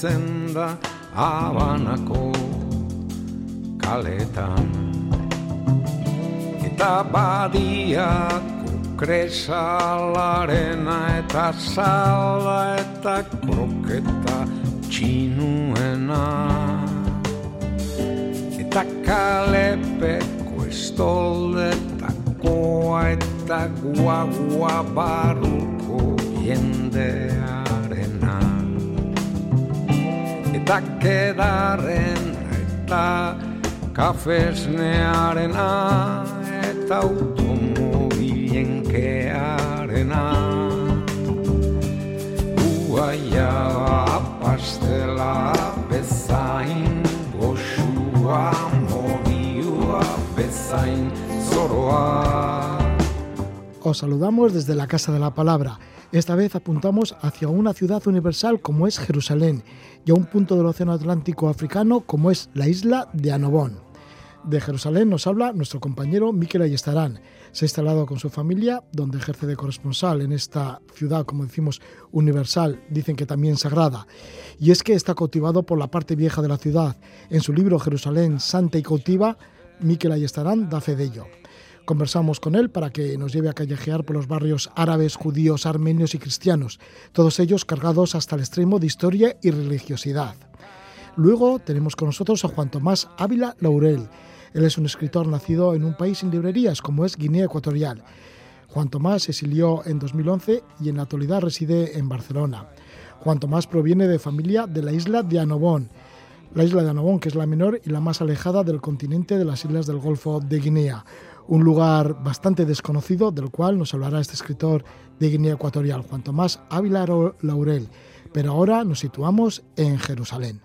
sentitzen da abanako kaletan. Eta badiak kresalarena eta sala eta kroketa txinuena. Eta kalepeko estoldetakoa eta guagua baruko jendearena eta kedarren eta kafesnearena eta automobilen kearena Uaia pastela bezain goxua mobiua bezain zoroa. Os saludamos desde la Casa de la Palabra. Esta vez apuntamos hacia una ciudad universal como es Jerusalén y a un punto del Océano Atlántico africano como es la isla de Anobón. De Jerusalén nos habla nuestro compañero Miquel Ayestarán. Se ha instalado con su familia, donde ejerce de corresponsal en esta ciudad, como decimos, universal, dicen que también sagrada. Y es que está cautivado por la parte vieja de la ciudad. En su libro Jerusalén Santa y Cautiva, Miquel Ayestarán da fe de ello. Conversamos con él para que nos lleve a callejear por los barrios árabes, judíos, armenios y cristianos, todos ellos cargados hasta el extremo de historia y religiosidad. Luego tenemos con nosotros a Juan Tomás Ávila Laurel. Él es un escritor nacido en un país sin librerías como es Guinea Ecuatorial. Juan Tomás se exilió en 2011 y en la actualidad reside en Barcelona. Juan Tomás proviene de familia de la isla de Anobón, la isla de Anobón, que es la menor y la más alejada del continente de las islas del Golfo de Guinea un lugar bastante desconocido del cual nos hablará este escritor de Guinea Ecuatorial, Juan Tomás Ávila Laurel. Pero ahora nos situamos en Jerusalén.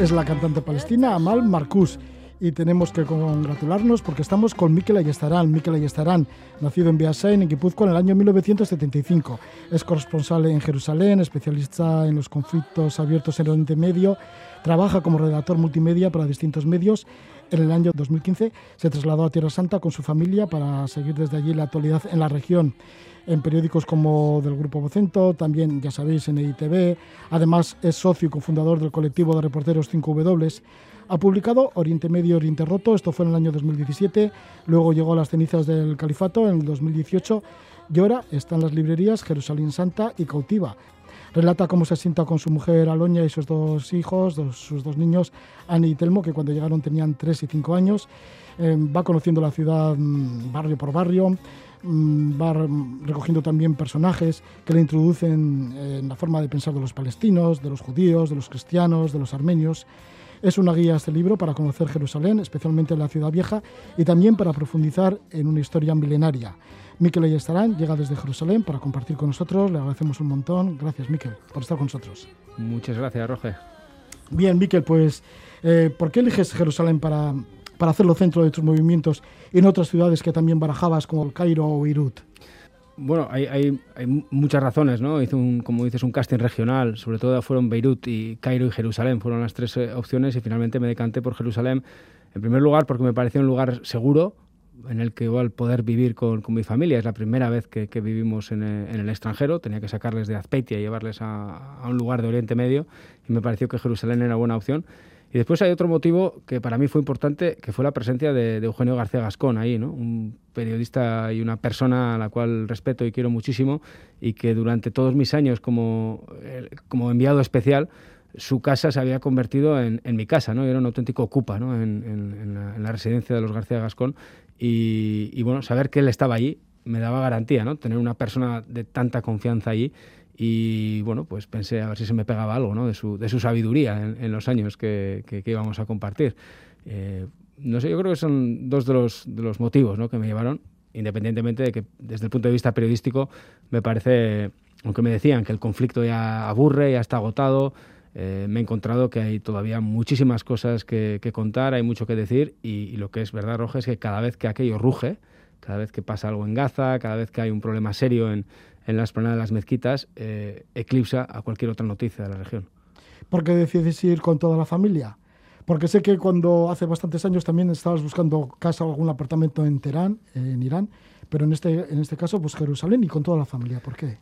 Es la cantante palestina Amal Marcus y tenemos que congratularnos porque estamos con Mikel Ayestarán. Mikel Ayestarán, nacido en Beasain, en Guipúzcoa, en el año 1975. Es corresponsal en Jerusalén, especialista en los conflictos abiertos en el Oriente Medio. Trabaja como redactor multimedia para distintos medios. En el año 2015 se trasladó a Tierra Santa con su familia para seguir desde allí la actualidad en la región en periódicos como del Grupo Vocento, también, ya sabéis, en EITV. Además, es socio y cofundador del colectivo de reporteros 5W. Ha publicado Oriente Medio, Oriente Roto, esto fue en el año 2017. Luego llegó a las cenizas del Califato en el 2018 y ahora está en las librerías Jerusalén Santa y Cautiva. Relata cómo se sienta con su mujer Aloña y sus dos hijos, sus dos niños, Ani y Telmo, que cuando llegaron tenían 3 y 5 años. Eh, va conociendo la ciudad mm, barrio por barrio, va recogiendo también personajes que le introducen en la forma de pensar de los palestinos, de los judíos, de los cristianos, de los armenios. Es una guía este libro para conocer Jerusalén, especialmente la ciudad vieja, y también para profundizar en una historia milenaria. Miquel Ayestarán llega desde Jerusalén para compartir con nosotros. Le agradecemos un montón. Gracias, Miquel, por estar con nosotros. Muchas gracias, Roger. Bien, Miquel, pues, eh, ¿por qué eliges Jerusalén para, para hacerlo centro de tus movimientos en otras ciudades que también barajabas, como el Cairo o Beirut? Bueno, hay, muchas razones, ¿no? Hice un, como dices, un casting regional, sobre todo fueron Beirut y Cairo y Jerusalén, fueron las tres eh, opciones y finalmente me decanté por Jerusalén, en primer lugar porque me parecía un lugar seguro, en el que igual poder vivir con, con mi familia. Es la primera vez que, vivimos en, eh, en, el extranjero, tenía que sacarles de Azpeitia y llevarles a, a un lugar de Oriente Medio y me pareció que Jerusalén era buena opción Y después hay otro motivo que para mí fue importante, que fue la presencia de, Eugenio García Gascón ahí, ¿no? un periodista y una persona a la cual respeto y quiero muchísimo y que durante todos mis años como, como enviado especial, su casa se había convertido en, mi casa, ¿no? era un auténtico ocupa ¿no? en, la, residencia de los García Gascón y, y, bueno, saber que él estaba allí me daba garantía, ¿no? tener una persona de tanta confianza allí y bueno, pues pensé a ver si se me pegaba algo ¿no? de, su, de su sabiduría en, los años que, que, íbamos a compartir. Eh, no sé, yo creo que son dos de los, de los motivos ¿no? que me llevaron, independientemente de que desde el punto de vista periodístico me parece, aunque me decían que el conflicto ya aburre, ya está agotado, eh, me he encontrado que hay todavía muchísimas cosas que, que contar, hay mucho que decir y, y, lo que es verdad, Roja, es que cada vez que aquello ruge, cada vez que pasa algo en Gaza, cada vez que hay un problema serio en, en la esplanada de las mezquitas eh, eclipsa a cualquier otra noticia de la región. ¿Por qué decides ir con toda la familia? Porque sé que cuando hace bastantes años también estabas buscando casa o algún apartamento en Teherán, en Irán, pero en este, en este caso, pues Jerusalén y con toda la familia. ¿Por qué?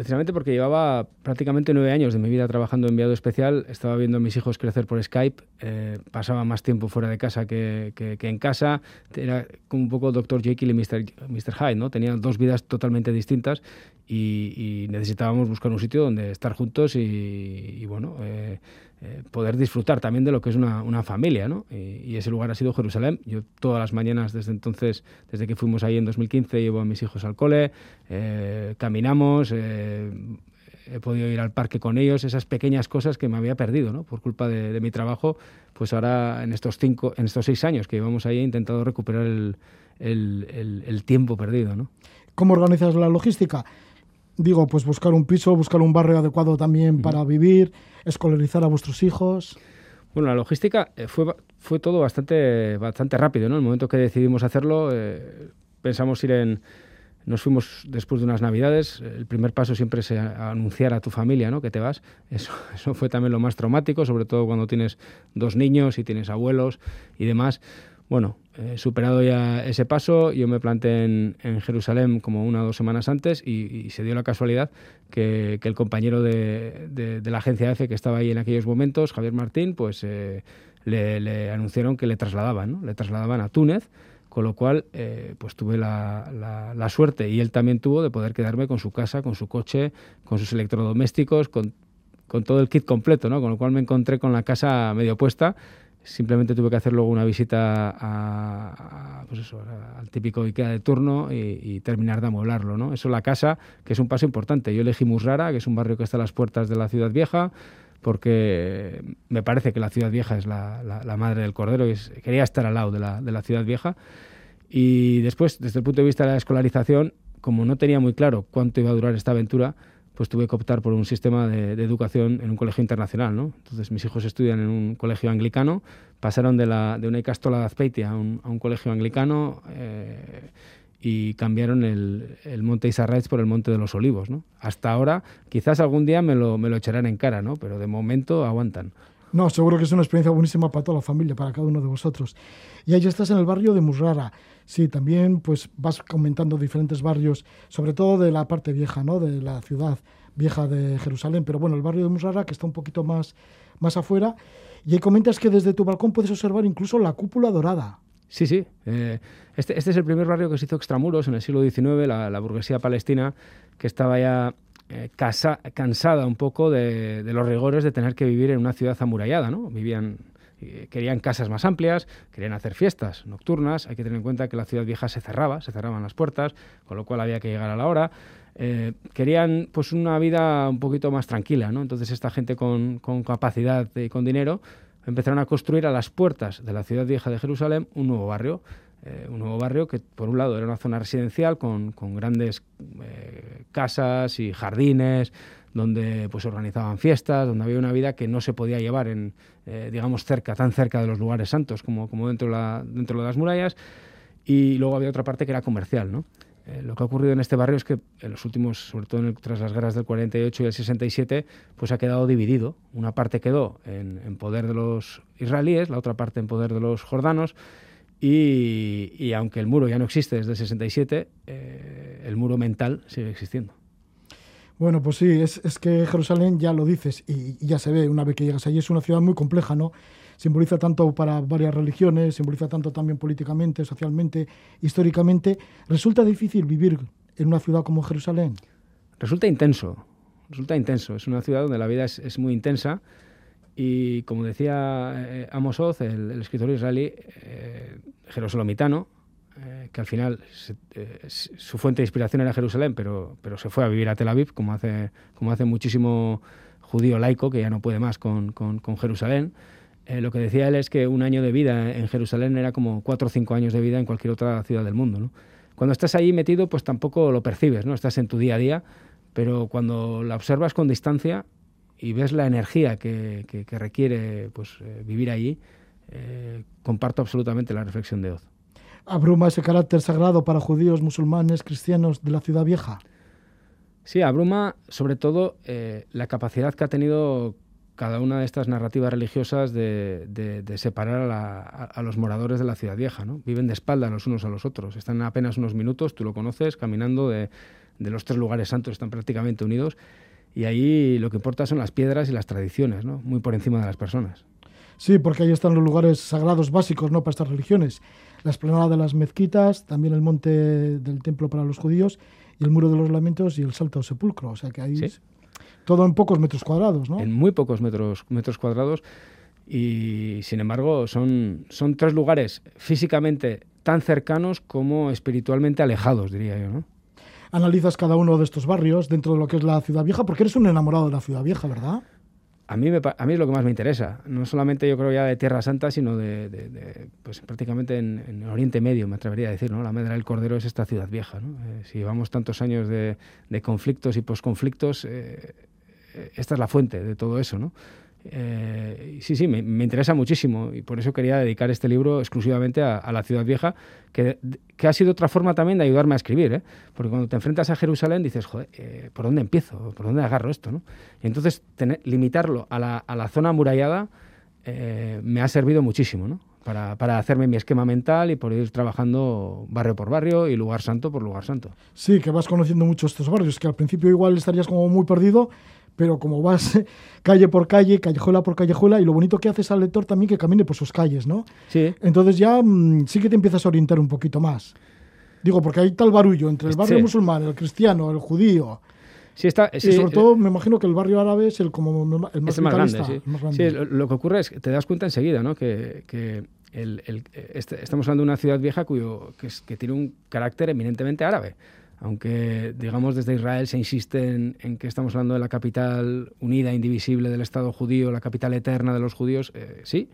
Precisamente porque llevaba prácticamente nueve años de mi vida trabajando en enviado especial, estaba viendo a mis hijos crecer por Skype, eh, pasaba más tiempo fuera de casa que, en casa, era como un poco Dr. Jekyll y Mr. Mr. Hyde, ¿no? Tenían dos vidas totalmente distintas y, necesitábamos buscar un sitio donde estar juntos y, bueno, eh, eh, poder disfrutar también de lo que es una, una familia, ¿no? Y, ese lugar ha sido Jerusalén. Yo todas las mañanas desde entonces, desde que fuimos ahí en 2015, llevo a mis hijos al cole, eh, caminamos, eh, he podido ir al parque con ellos, esas pequeñas cosas que me había perdido, ¿no? Por culpa de, mi trabajo, pues ahora en estos cinco, en estos seis años que llevamos ahí he intentado recuperar el, el, el tiempo perdido, ¿no? ¿Cómo organizas la logística? Digo, pues buscar un piso, buscar un barrio adecuado también para vivir, escolarizar a vuestros hijos. Bueno, la logística eh, fue, fue todo bastante, bastante rápido, ¿no? El momento que decidimos hacerlo, eh, pensamos ir en... Nos fuimos después de unas navidades. El primer paso siempre es anunciar a tu familia ¿no? que te vas. Eso, eso fue también lo más traumático, sobre todo cuando tienes dos niños y tienes abuelos y demás. Bueno, eh, superado ya ese paso, yo me planté en, Jerusalén como una o dos semanas antes y, se dio la casualidad que, el compañero de, la agencia EFE que estaba ahí en aquellos momentos, Javier Martín, pues eh, le, anunciaron que le trasladaban, ¿no? le trasladaban a Túnez, con lo cual eh, pues tuve la, la, suerte y él también tuvo de poder quedarme con su casa, con su coche, con sus electrodomésticos, con, con todo el kit completo, ¿no? con lo cual me encontré con la casa medio puesta Simplemente tuve que hacer luego una visita pues al típico IKEA de turno y, terminar de amueblarlo. ¿no? Eso la casa, que es un paso importante. Yo elegí Musrara, que es un barrio que está a las puertas de la ciudad vieja, porque me parece que la ciudad vieja es la, madre del cordero y quería estar al lado de la, de la ciudad vieja. Y después, desde el punto de vista de la escolarización, como no tenía muy claro cuánto iba a durar esta aventura, pues tuve que optar por un sistema de, educación en un colegio internacional. ¿no? Entonces mis hijos estudian en un colegio anglicano, pasaron de, la, de una Icastola de Azpeitia a un, a un colegio anglicano eh, y cambiaron el, el monte Isarraez por el monte de los Olivos. ¿no? Hasta ahora, quizás algún día me lo, me lo echarán en cara, ¿no? pero de momento aguantan. No, seguro que es una experiencia buenísima para toda la familia, para cada uno de vosotros. Y ahí estás en el barrio de Musrara. Sí, también pues vas comentando diferentes barrios, sobre todo de la parte vieja, ¿no? De la ciudad vieja de Jerusalén. Pero bueno, el barrio de Musrara, que está un poquito más, más afuera. Y ahí comentas que desde tu balcón puedes observar incluso la cúpula dorada. Sí, sí. Eh, este, este, es el primer barrio que se hizo extramuros en el siglo XIX, la, la burguesía palestina, que estaba ya eh, cansada un poco de, los rigores de tener que vivir en una ciudad amurallada, ¿no? Vivían, eh, querían casas más amplias, querían hacer fiestas nocturnas, hay que tener en cuenta que la ciudad vieja se cerraba, se cerraban las puertas, con lo cual había que llegar a la hora. Eh, querían pues una vida un poquito más tranquila, ¿no? Entonces esta gente con, con capacidad y con dinero empezaron a construir a las puertas de la ciudad vieja de Jerusalén un nuevo barrio eh, un nuevo barrio que por un lado era una zona residencial con, con grandes eh, casas y jardines donde pues organizaban fiestas, donde había una vida que no se podía llevar en, eh, digamos, cerca, tan cerca de los lugares santos como, como dentro, de la, dentro de las murallas. Y luego había otra parte que era comercial, ¿no? lo que ha ocurrido en este barrio es que en los últimos, sobre todo tras las guerras del 48 y el 67, pues ha quedado dividido. Una parte quedó en, en poder de los israelíes, la otra parte en poder de los jordanos, y, aunque el muro ya no existe desde el 67, eh, el muro mental sigue existiendo. Bueno, pues sí, es, es que Jerusalén, ya lo dices, y, y, ya se ve una vez que llegas allí, es una ciudad muy compleja, ¿no? Simboliza tanto para varias religiones, simboliza tanto también políticamente, socialmente, históricamente. ¿Resulta difícil vivir en una ciudad como Jerusalén? Resulta intenso, resulta intenso. Es una ciudad donde la vida es, es muy intensa y, como decía eh, Amos Oz, el, el escritor israelí, eh, jerosalomitano, eh, que al final se, eh, su fuente de inspiración era Jerusalén, pero, pero se fue a vivir a Tel Aviv, como hace, como hace muchísimo judío laico, que ya no puede más con, con, con Jerusalén. Eh, lo que decía él es que un año de vida en Jerusalén era como cuatro o cinco años de vida en cualquier otra ciudad del mundo. ¿no? Cuando estás ahí metido, pues tampoco lo percibes, ¿no? estás en tu día a día, pero cuando la observas con distancia y ves la energía que, que, que requiere pues, vivir allí, comparto absolutamente la reflexión de Oz abruma ese carácter sagrado para judíos, musulmanes, cristianos de la ciudad vieja? Sí, abruma sobre todo eh, la capacidad que ha tenido cada una de estas narrativas religiosas de, de, de separar a, la, a, los moradores de la ciudad vieja. ¿no? Viven de espalda los unos a los otros. Están apenas unos minutos, tú lo conoces, caminando de, de los tres lugares santos, están prácticamente unidos. Y ahí lo que importa son las piedras y las tradiciones, ¿no? muy por encima de las personas. Sí, porque ahí están los lugares sagrados básicos ¿no? para estas religiones la esplanada de las mezquitas, también el monte del templo para los judíos y el muro de los lamentos y el salto al sepulcro. O sea que ahí ¿Sí? es todo en pocos metros cuadrados, ¿no? En muy pocos metros, metros cuadrados y sin embargo son, son tres lugares físicamente tan cercanos como espiritualmente alejados, diría yo, ¿no? Analizas cada uno de estos barrios dentro de lo que es la ciudad vieja, porque eres un enamorado de la ciudad vieja, ¿verdad? a mí, me, a mí es lo que más me interesa. No solamente yo creo ya de Tierra Santa, sino de, pues prácticamente en, en, Oriente Medio, me atrevería a decir. ¿no? La Medra del Cordero es esta ciudad vieja. ¿no? Eh, si llevamos tantos años de, conflictos y posconflictos, eh, esta es la fuente de todo eso. ¿no? Eh, sí, sí, me, me, interesa muchísimo y por eso quería dedicar este libro exclusivamente a, a la ciudad vieja, que, que, ha sido otra forma también de ayudarme a escribir, ¿eh? porque cuando te enfrentas a Jerusalén dices, joder, eh, ¿por dónde empiezo? ¿Por dónde agarro esto? ¿no? Y entonces limitarlo a la, a la, zona amurallada eh, me ha servido muchísimo, ¿no? Para, para, hacerme mi esquema mental y por ir trabajando barrio por barrio y lugar santo por lugar santo. Sí, que vas conociendo mucho estos barrios, que al principio igual estarías como muy perdido, pero como vas calle por calle, callejuela por callejuela, y lo bonito que haces al lector también que camine por sus calles, ¿no? Sí. Entonces ya mmm, sí que te empiezas a orientar un poquito más. Digo, porque hay tal barullo entre el barrio sí. musulmán, el cristiano, el judío. Sí, está, y sobre todo me imagino que el barrio árabe es el, como el más, es más grande, sí. más grande. Sí, lo, lo, que ocurre es que te das cuenta enseguida, ¿no? Que, que el, el, este, estamos hablando de una ciudad vieja cuyo, que, es, que tiene un carácter eminentemente árabe aunque digamos desde Israel se insiste en, que estamos hablando de la capital unida, indivisible del Estado judío, la capital eterna de los judíos, eh, sí,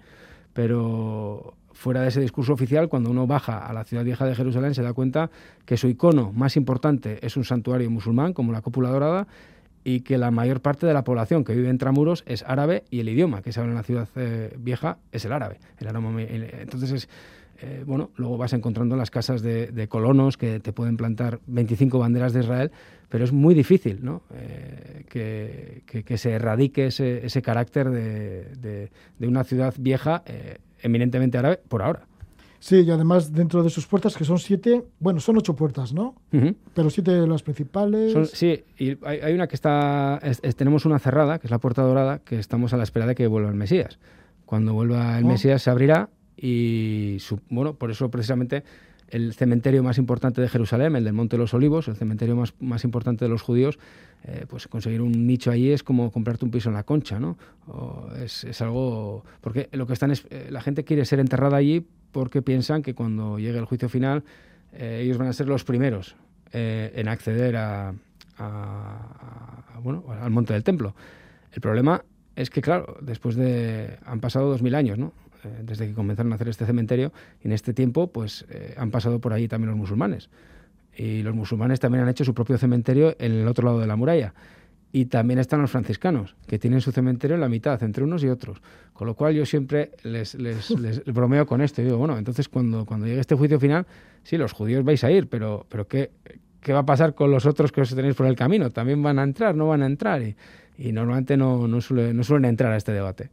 pero fuera de ese discurso oficial, cuando uno baja a la ciudad vieja de Jerusalén se da cuenta que su icono más importante es un santuario musulmán como la cúpula dorada y que la mayor parte de la población que vive en Tramuros es árabe y el idioma que se habla en la ciudad eh, vieja es el árabe. El árabe entonces es, eh, bueno, luego vas encontrando las casas de, de, colonos que te pueden plantar 25 banderas de Israel, pero es muy difícil ¿no? eh, que, que, que, se erradique ese, ese carácter de, de, de, una ciudad vieja eh, eminentemente árabe por ahora. Sí, y además dentro de sus puertas, que son siete, bueno, son ocho puertas, ¿no? Uh -huh. Pero siete de las principales. Son, sí, y hay, hay, una que está, es, es, tenemos una cerrada, que es la puerta dorada, que estamos a la espera de que vuelva el Mesías. Cuando vuelva el oh. Mesías se abrirá y su, bueno, por eso precisamente el cementerio más importante de Jerusalén, el del Monte de los Olivos, el cementerio más, más importante de los judíos, eh, pues conseguir un nicho allí es como comprarte un piso en la concha, ¿no? Es, es, algo... Porque lo que están es... Eh, la gente quiere ser enterrada allí porque piensan que cuando llegue el juicio final eh, ellos van a ser los primeros en acceder a, bueno, al monte del templo. El problema es que, claro, después de... han pasado dos mil años, ¿no? Eh, desde que comenzaron a hacer este cementerio, en este tiempo pues eh, han pasado por allí también los musulmanes. Y los musulmanes también han hecho su propio cementerio en el otro lado de la muralla. Y también están los franciscanos, que tienen su cementerio en la mitad, entre unos y otros. Con lo cual yo siempre les, les, les bromeo con esto. Y digo, bueno, entonces cuando, cuando llegue este juicio final, sí, los judíos vais a ir, pero, pero ¿qué, ¿qué va a pasar con los otros que os tenéis por el camino? ¿También van a entrar? ¿No van a entrar? Y, y normalmente no, no, suele, no suelen entrar a este debate.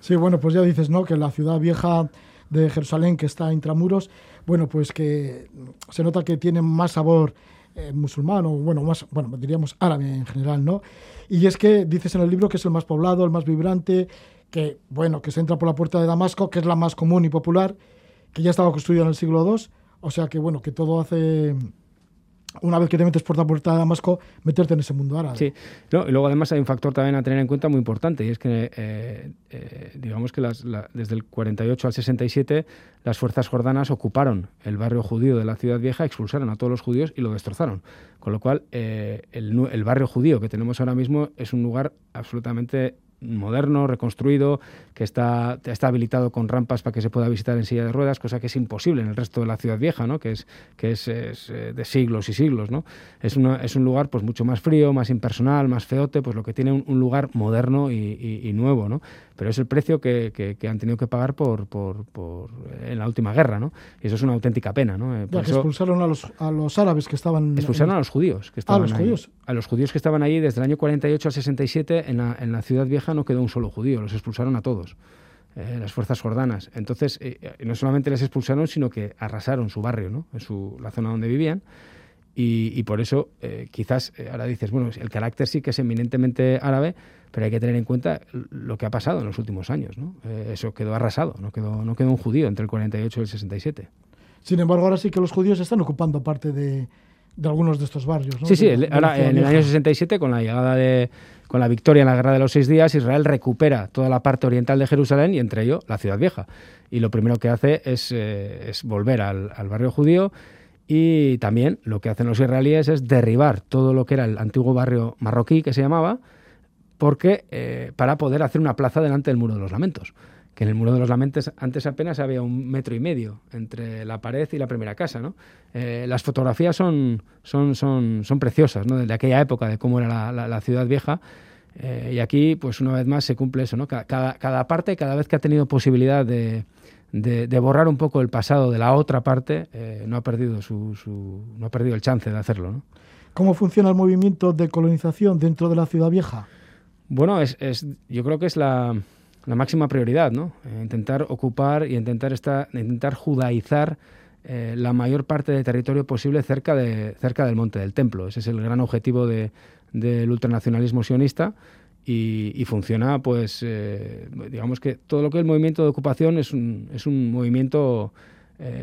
Sí, bueno, pues ya dices, ¿no? Que la ciudad vieja de Jerusalén, que está intramuros, bueno, pues que se nota que tiene más sabor eh, musulmán o bueno, más, bueno, diríamos árabe en general, ¿no? Y es que dices en el libro que es el más poblado, el más vibrante, que bueno, que se entra por la puerta de Damasco, que es la más común y popular, que ya estaba construida en el siglo II, o sea que bueno, que todo hace una vez que te metes por la puerta de Damasco, meterte en ese mundo árabe. Sí, y luego además hay un factor también a tener en cuenta muy importante, y es que, eh, eh, digamos que desde el 48 al 67, las fuerzas jordanas ocuparon el barrio judío de la ciudad vieja, expulsaron a todos los judíos y lo destrozaron. Con lo cual, eh, el, el barrio judío que tenemos ahora mismo es un lugar absolutamente moderno, reconstruido, que está, está habilitado con rampas para que se pueda visitar en silla de ruedas, cosa que es imposible en el resto de la ciudad vieja, ¿no? que es, que es, eh, de siglos y siglos. ¿no? Es, una, es un lugar pues, mucho más frío, más impersonal, más feote, pues lo que tiene un, lugar moderno y, nuevo. ¿no? Pero es el precio que, que, han tenido que pagar por, por, por, en la última guerra. ¿no? Y eso es una auténtica pena. ¿no? Eh, expulsaron a los, a los árabes que estaban... Expulsaron a los judíos que estaban a los Judíos. A los judíos que estaban allí desde el año 48 al 67 en la, en la ciudad vieja no quedó un solo judío, los expulsaron a todos. Eh, las fuerzas jordanas. Entonces, eh, eh, no solamente les expulsaron, sino que arrasaron su barrio, ¿no? en su, la zona donde vivían. Y, por eso, quizás ahora dices, bueno, el carácter sí que es eminentemente árabe, pero hay que tener en cuenta lo que ha pasado en los últimos años. ¿no? eso quedó arrasado, no quedó, no quedó un judío entre el 48 y el 67. Sin embargo, ahora sí que los judíos están ocupando parte de, de algunos de estos barrios. ¿no? Sí, sí, ahora en el año 67, con la llegada de, con la victoria en la Guerra de los Seis Días, Israel recupera toda la parte oriental de Jerusalén y entre ello la Ciudad Vieja. Y lo primero que hace es, eh, volver al, barrio judío y también lo que hacen los israelíes es derribar todo lo que era el antiguo barrio marroquí que se llamaba, porque eh, para poder hacer una plaza delante del Muro de los Lamentos que en el Muro de los Lamentos antes apenas había un metro y medio entre la pared y la primera casa. Eh, las fotografías son, son, son, son preciosas, ¿no? desde aquella época, de cómo era la, ciudad vieja. Eh, y aquí, pues una vez más, se cumple eso. Cada, cada parte, cada vez que ha tenido posibilidad de, de, borrar un poco el pasado de la otra parte, no, ha perdido su, su, no ha perdido el chance de hacerlo. ¿Cómo funciona el movimiento de colonización dentro de la ciudad vieja? Bueno, es, es yo creo que es la, la máxima prioridad, ¿no? Eh, intentar ocupar y intentar, esta, intentar judaizar eh, la mayor parte del territorio posible cerca, de, cerca del Monte del Templo. Ese es el gran objetivo de, del ultranacionalismo sionista y, funciona, pues, eh, digamos que todo lo que es el movimiento de ocupación es un, es un movimiento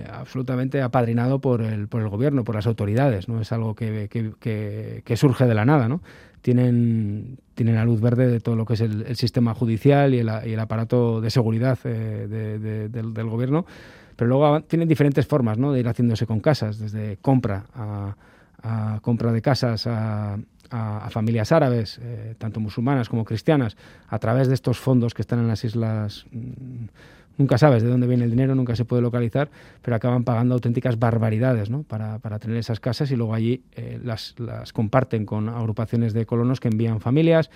absolutamente apadrinado por el, por el gobierno, por las autoridades, no es algo que, que, que surge de la nada, ¿no? Tienen, tienen la luz verde de todo lo que es el, sistema judicial y el, aparato de seguridad eh, del, gobierno, pero luego tienen diferentes formas ¿no? de ir haciéndose con casas, desde compra a, compra de casas a, familias árabes, eh, tanto musulmanas como cristianas, a través de estos fondos que están en las islas mm, nunca sabes de dónde viene el dinero, nunca se puede localizar, pero acaban pagando auténticas barbaridades ¿no? para, para, tener esas casas y luego allí eh, las, las, comparten con agrupaciones de colonos que envían familias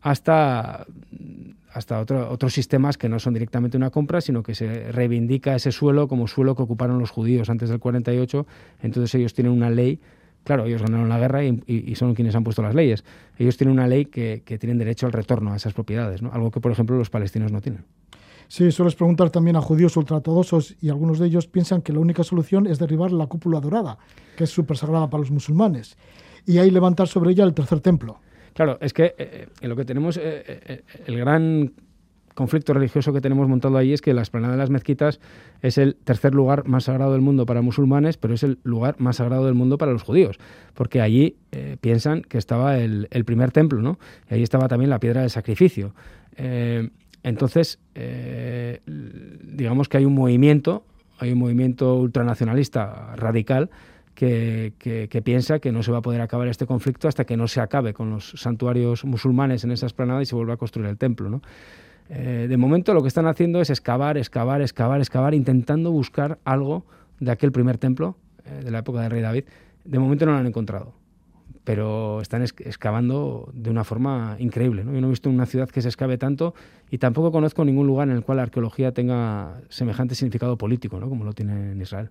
hasta, hasta otro, otros sistemas que no son directamente una compra, sino que se reivindica ese suelo como suelo que ocuparon los judíos antes del 48, entonces ellos tienen una ley Claro, ellos ganaron la guerra y, son quienes han puesto las leyes. Ellos tienen una ley que, que tienen derecho al retorno a esas propiedades, ¿no? algo que, por ejemplo, los palestinos no tienen. Sí, sueles preguntar también a judíos ultraortodoxos y algunos de ellos piensan que la única solución es derribar la cúpula dorada, que es súper sagrada para los musulmanes, y ahí levantar sobre ella el tercer templo. Claro, es que eh, en lo que tenemos, eh, eh, el gran conflicto religioso que tenemos montado ahí es que la esplanada de las mezquitas es el tercer lugar más sagrado del mundo para musulmanes, pero es el lugar más sagrado del mundo para los judíos, porque allí piensan que estaba el, primer templo, ¿no? Y ahí estaba también la piedra del sacrificio. Entonces, eh, digamos que hay un movimiento, hay un movimiento ultranacionalista radical que, piensa que no se va a poder acabar este conflicto hasta que no se acabe con los santuarios musulmanes en esa esplanada y se vuelva a construir el templo. Eh, de momento lo que están haciendo es excavar, excavar, excavar, excavar, intentando buscar algo de aquel primer templo eh, de la época del rey David. De momento no lo han encontrado pero están excavando de una forma increíble. ¿no? Yo no he visto una ciudad que se excave tanto y tampoco conozco ningún lugar en el cual la arqueología tenga semejante significado político, ¿no? como lo tiene en Israel.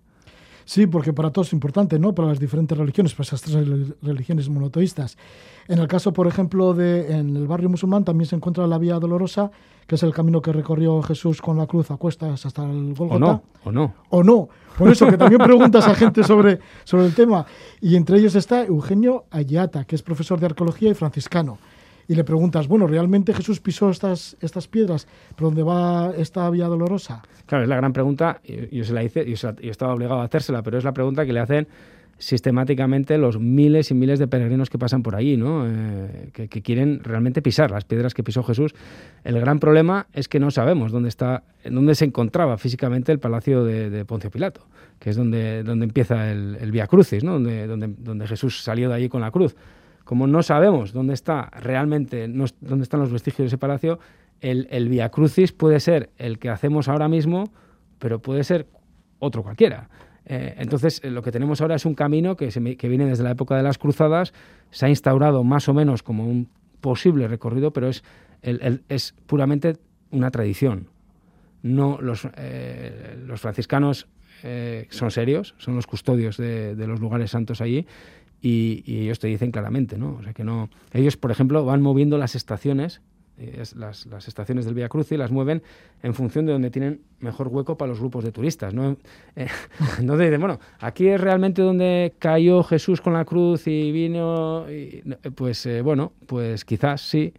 Sí, porque para todos es importante, ¿no? Para las diferentes religiones, para esas tres religiones monoteístas. En el caso, por ejemplo, de en el barrio musulmán también se encuentra la Vía Dolorosa, que es el camino que recorrió Jesús con la cruz a cuestas hasta el Golgota. O no, o no. O no. Por eso que también preguntas a gente sobre, sobre el tema. Y entre ellos está Eugenio Ayata, que es profesor de arqueología y franciscano y le preguntas, bueno, ¿realmente Jesús pisó estas, estas piedras por donde va esta vía dolorosa? Claro, es la gran pregunta, yo, se la hice, yo, estaba obligado a hacérsela, pero es la pregunta que le hacen sistemáticamente los miles y miles de peregrinos que pasan por allí, ¿no? Eh, que, quieren realmente pisar las piedras que pisó Jesús. El gran problema es que no sabemos dónde está, dónde se encontraba físicamente el palacio de, Poncio Pilato, que es donde, donde empieza el, el Via Crucis, ¿no? donde, donde, donde Jesús salió de allí con la cruz como no sabemos dónde está realmente, dónde están los vestigios de ese palacio, el, el Via Crucis puede ser el que hacemos ahora mismo, pero puede ser otro cualquiera. Eh, entonces, eh, lo que tenemos ahora es un camino que, viene desde la época de las cruzadas, se ha instaurado más o menos como un posible recorrido, pero es, es puramente una tradición. No, los, eh, los franciscanos son serios, son los custodios de, los lugares santos allí y, ellos te dicen claramente, ¿no? O sea que no. Ellos, por ejemplo, van moviendo las estaciones, eh, las, las, estaciones del Vía Cruz y las mueven en función de donde tienen mejor hueco para los grupos de turistas, ¿no? Eh, entonces dicen, bueno, aquí es realmente donde cayó Jesús con la cruz y vino, y, pues eh, bueno, pues quizás sí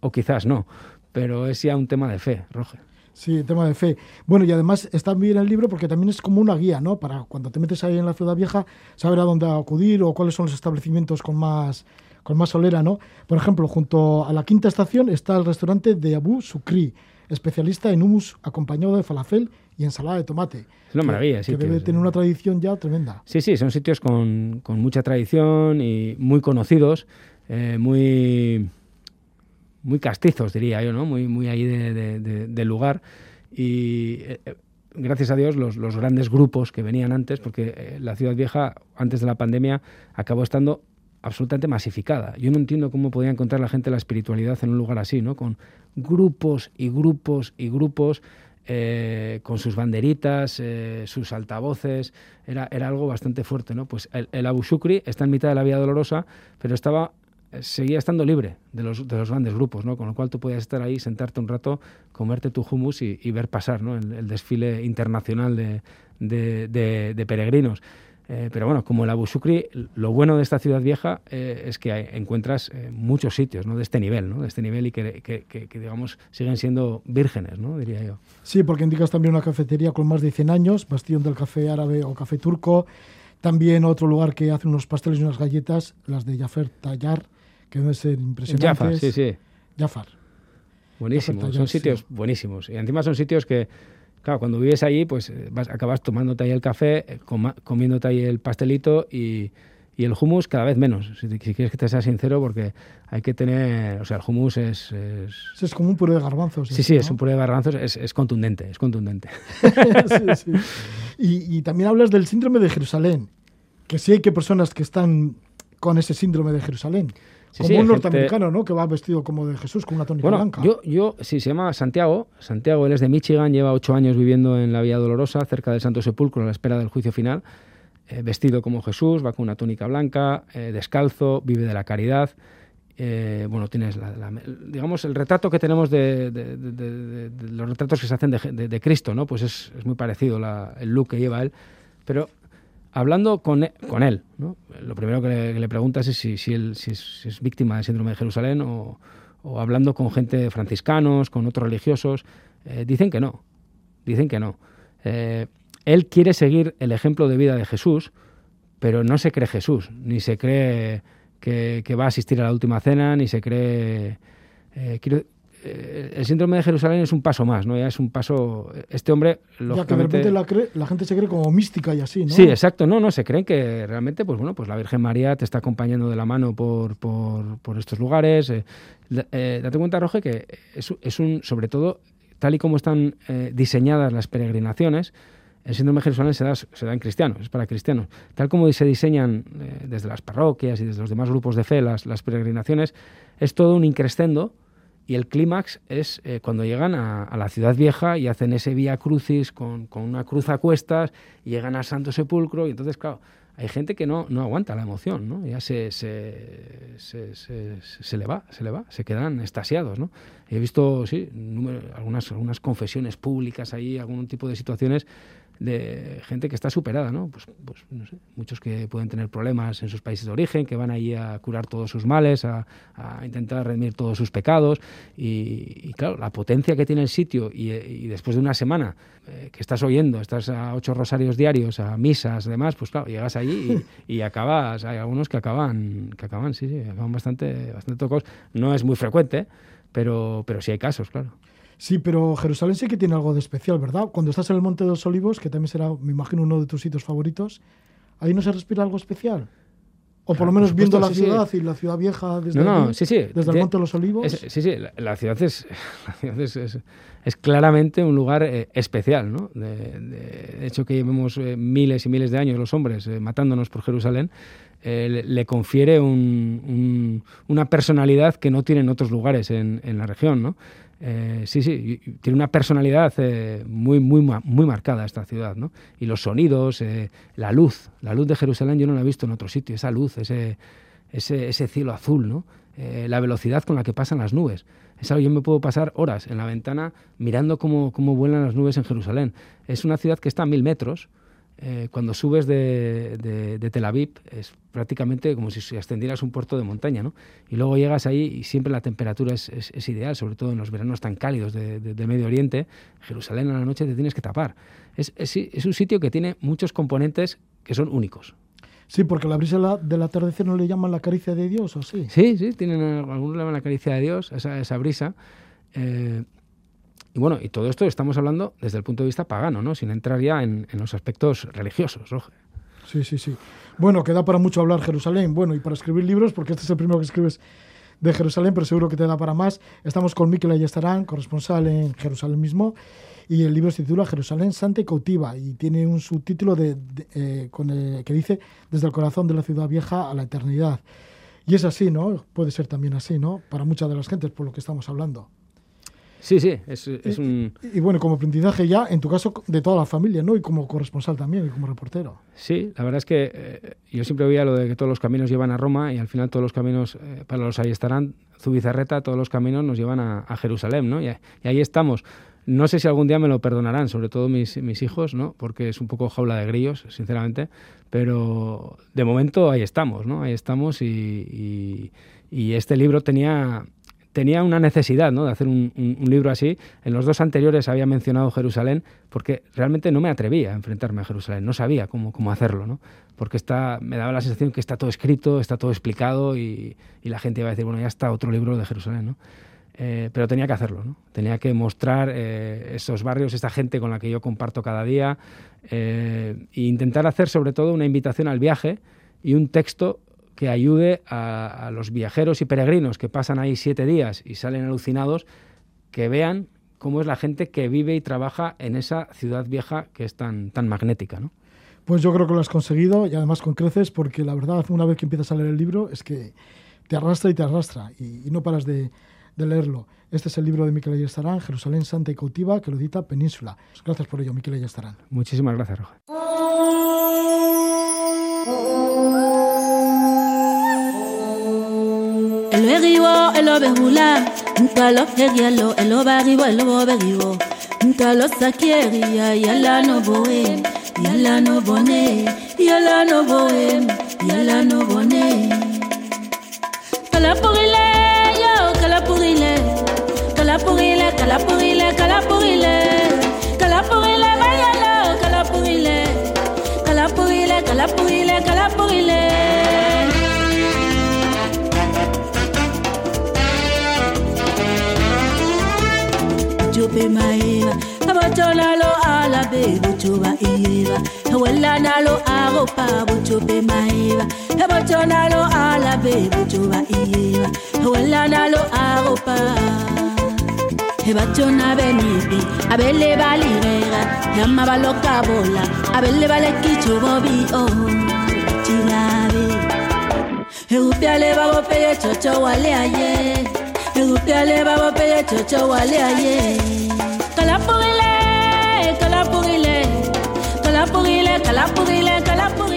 o quizás no, pero es ya un tema de fe, Roger. Sí, tema de fe. Bueno, y además está bien el libro porque también es como una guía, ¿no? Para cuando te metes ahí en la ciudad vieja, saber a dónde acudir o cuáles son los establecimientos con más con más solera, ¿no? Por ejemplo, junto a la quinta estación está el restaurante de Abu Sukri, especialista en hummus acompañado de falafel y ensalada de tomate. Es una maravilla, sí. Que debe tener una tradición ya tremenda. Sí, sí, son sitios con, con mucha tradición y muy conocidos, eh, muy muy castizos, diría yo, ¿no? Muy, muy ahí de, lugar. Y eh, eh, gracias a Dios los, los, grandes grupos que venían antes, porque eh, la ciudad vieja, antes de la pandemia, acabó estando absolutamente masificada. Yo no entiendo cómo podía encontrar la gente la espiritualidad en un lugar así, ¿no? Con grupos y grupos y grupos, con sus banderitas, sus altavoces, era, era algo bastante fuerte, ¿no? Pues el, el Abu Shukri está en mitad de la Vía Dolorosa, pero estaba seguía estando libre de los, de los grandes grupos, ¿no? con lo cual tú podías estar ahí, sentarte un rato, comerte tu hummus y, ver pasar ¿no? el, desfile internacional de, de, peregrinos. Eh, pero bueno, como el Abu Shukri, lo bueno de esta ciudad vieja eh, es que encuentras eh, muchos sitios ¿no? de este nivel, ¿no? de este nivel y que, que, que, digamos siguen siendo vírgenes, ¿no? diría yo. Sí, porque indicas también una cafetería con más de 100 años, Bastión del Café Árabe o Café Turco, también otro lugar que hace unos pasteles y unas galletas, las de Jafar Tallar, que deben ser impresionantes. Jafar, sí, sí. Jafar. Buenísimo, son sitios buenísimos. Y encima son sitios que, claro, cuando vives allí, pues eh, vas, acabas tomándote ahí el café, eh, comiéndote ahí el pastelito y, y el hummus cada vez menos, si, quieres que te sea sincero, porque hay que tener, o sea, el hummus es... Es, es como un puré de garbanzos. Sí, sí, es un puré de garbanzos, es, es contundente, es contundente. sí, sí. Y, y, también hablas del síndrome de Jerusalén, que sí hay que personas que están con ese síndrome de Jerusalén como un norteamericano, ¿no? Que va vestido como de Jesús, con una tónica blanca. Yo, yo, sí, se llama Santiago. Santiago, él es de Michigan, lleva ocho años viviendo en la Vía Dolorosa, cerca del Santo Sepulcro, a la espera del juicio final. Eh, vestido como Jesús, va con una túnica blanca, eh, descalzo, vive de la caridad. Eh, bueno, tienes la, digamos el retrato que tenemos de, los retratos que se hacen de, Cristo, ¿no? Pues es, muy parecido el look que lleva él, pero hablando con, e, con él, ¿no? lo primero que le, preguntas es si, si, es, víctima del síndrome de Jerusalén o, o, hablando con gente franciscanos, con otros religiosos, eh, dicen que no, dicen que no. Eh, él quiere seguir el ejemplo de vida de Jesús, pero no se cree Jesús, ni se cree que, que va a asistir a la última cena, ni se cree... Eh, eh, el síndrome de Jerusalén es un paso más, ¿no? Ya es un paso. Este hombre. Ya que de repente la, gente se cree como mística y así, ¿no? Sí, exacto. No, no, se creen que realmente, pues bueno, pues la Virgen María te está acompañando de la mano por, por, estos lugares. Eh, eh, date cuenta, Roge, que es, es, un. Sobre todo, tal y como están diseñadas las peregrinaciones, el síndrome de Jerusalén se da, se da, en cristianos, es para cristianos. Tal como se diseñan desde las parroquias y desde los demás grupos de fe las, las peregrinaciones, es todo un increscendo y el clímax es eh, cuando llegan a, la ciudad vieja y hacen ese vía crucis con, con, una cruz a cuestas y llegan al Santo Sepulcro y entonces, claro, hay gente que no, no aguanta la emoción, ¿no? Ya se, se, se, le va, se le va, se quedan estasiados, ¿no? He visto, sí, algunas, algunas confesiones públicas ahí, algún tipo de situaciones de gente que está superada, ¿no? Pues, pues no sé, muchos que pueden tener problemas en sus países de origen, que van ahí a curar todos sus males, a, intentar redimir todos sus pecados. Y, claro, la potencia que tiene el sitio y, después de una semana eh, que estás oyendo, estás a ocho rosarios diarios, a misas, demás, pues claro, llegas allí y, acabas, hay algunos que acaban, que acaban, sí, sí, acaban bastante, bastante tocos. No es muy frecuente, pero, pero sí hay casos, claro. Sí, pero Jerusalén sí que tiene algo de especial, ¿verdad? Cuando estás en el Monte de los Olivos, que también será, me imagino, uno de tus sitios favoritos, ahí no se respira algo especial. O por lo menos viendo la ciudad y la ciudad vieja desde, desde el Monte de los Olivos. sí, sí, la, ciudad es, es, claramente un lugar eh, especial. ¿no? De, hecho, que llevemos eh, miles y miles de años los hombres eh, matándonos por Jerusalén, le, confiere una personalidad que no tienen otros lugares en, en la región. ¿no? Eh, sí, sí, tiene una personalidad eh, muy, muy, muy marcada esta ciudad, ¿no? Y los sonidos, eh, la luz, la luz de Jerusalén yo no la he visto en otro sitio, esa luz, ese, ese, ese cielo azul, ¿no? la velocidad con la que pasan las nubes. Es algo, yo me puedo pasar horas en la ventana mirando cómo, cómo vuelan las nubes en Jerusalén. Es una ciudad que está a mil metros, eh, cuando subes de, Tel Aviv es prácticamente como si ascendieras un puerto de montaña, ¿no? Y luego llegas ahí y siempre la temperatura es, ideal, sobre todo en los veranos tan cálidos de, Medio Oriente. Jerusalén a la noche te tienes que tapar. Es, un sitio que tiene muchos componentes que son únicos. Sí, porque la brisa del atardecer no le llaman la caricia de Dios, ¿o sí? Sí, sí, tienen algunos le llaman la caricia de Dios, esa, esa brisa. Eh, y bueno, y todo esto estamos hablando desde el punto de vista pagano, ¿no? Sin entrar ya en, los aspectos religiosos, Sí, sí, sí. Bueno, queda para mucho hablar Jerusalén. Bueno, y para escribir libros, porque este es el primero que escribes de Jerusalén, pero seguro que te da para más. Estamos con Miquel Ayestarán, corresponsal en Jerusalén mismo, y el libro se titula Jerusalén Santa y Cautiva, y tiene un subtítulo de, eh, con que dice Desde el corazón de la ciudad vieja a la eternidad. Y es así, ¿no? Puede ser también así, ¿no? Para muchas de las gentes, por lo que estamos hablando. Sí, sí, es, es un... Y, bueno, como aprendizaje ya, en tu caso, de toda la familia, ¿no? Y como corresponsal también, y como reportero. Sí, la verdad es que eh, yo siempre oía lo de que todos los caminos llevan a Roma y al final todos los caminos, eh, para los ahí estarán, Zubizarreta, todos los caminos nos llevan a, Jerusalén, ¿no? Y, ahí estamos. No sé si algún día me lo perdonarán, sobre todo mis, mis hijos, ¿no? Porque es un poco jaula de grillos, sinceramente. Pero de momento ahí estamos, ¿no? Ahí estamos y, y este libro tenía tenía una necesidad ¿no? de hacer un, libro así. En los dos anteriores había mencionado Jerusalén porque realmente no me atrevía a enfrentarme a Jerusalén, no sabía cómo, cómo hacerlo, ¿no? porque está, me daba la sensación que está todo escrito, está todo explicado y, la gente iba a decir, bueno, ya está otro libro de Jerusalén. ¿no? Eh, pero tenía que hacerlo, ¿no? tenía que mostrar eh, esos barrios, esta gente con la que yo comparto cada día eh, e intentar hacer sobre todo una invitación al viaje y un texto que ayude a, los viajeros y peregrinos que pasan ahí siete días y salen alucinados, que vean cómo es la gente que vive y trabaja en esa ciudad vieja que es tan, tan magnética. ¿no? Pues yo creo que lo has conseguido y además con creces porque la verdad una vez que empiezas a leer el libro es que te arrastra y te arrastra y, no paras de, leerlo. Este es el libro de Miquel Ayestarán, Jerusalén Santa y Cautiva, que lo edita Península. Gracias por ello, Miquel Ayestarán. Muchísimas gracias, Roja. elo eriwo elo behula ntalo erielo elo bariwo elo boberiwo ntalo sakieria yala no boe. Yala no bone. Yala no boe. Yala no bone. Kala pour yo kala pour il est kala pour kala pour boto nalo ala be alabe botoba ieba ewela nalo agopa botope maeba eboto nalo ala be alabe botoba ieba ewela nalo agopa ebatona benipi abele balirega yama baloka bola abele balekicho bobi o oh, chilabe eupiale babopeye chocho wale aye eupiale babopeye chocho wale aye kalapogile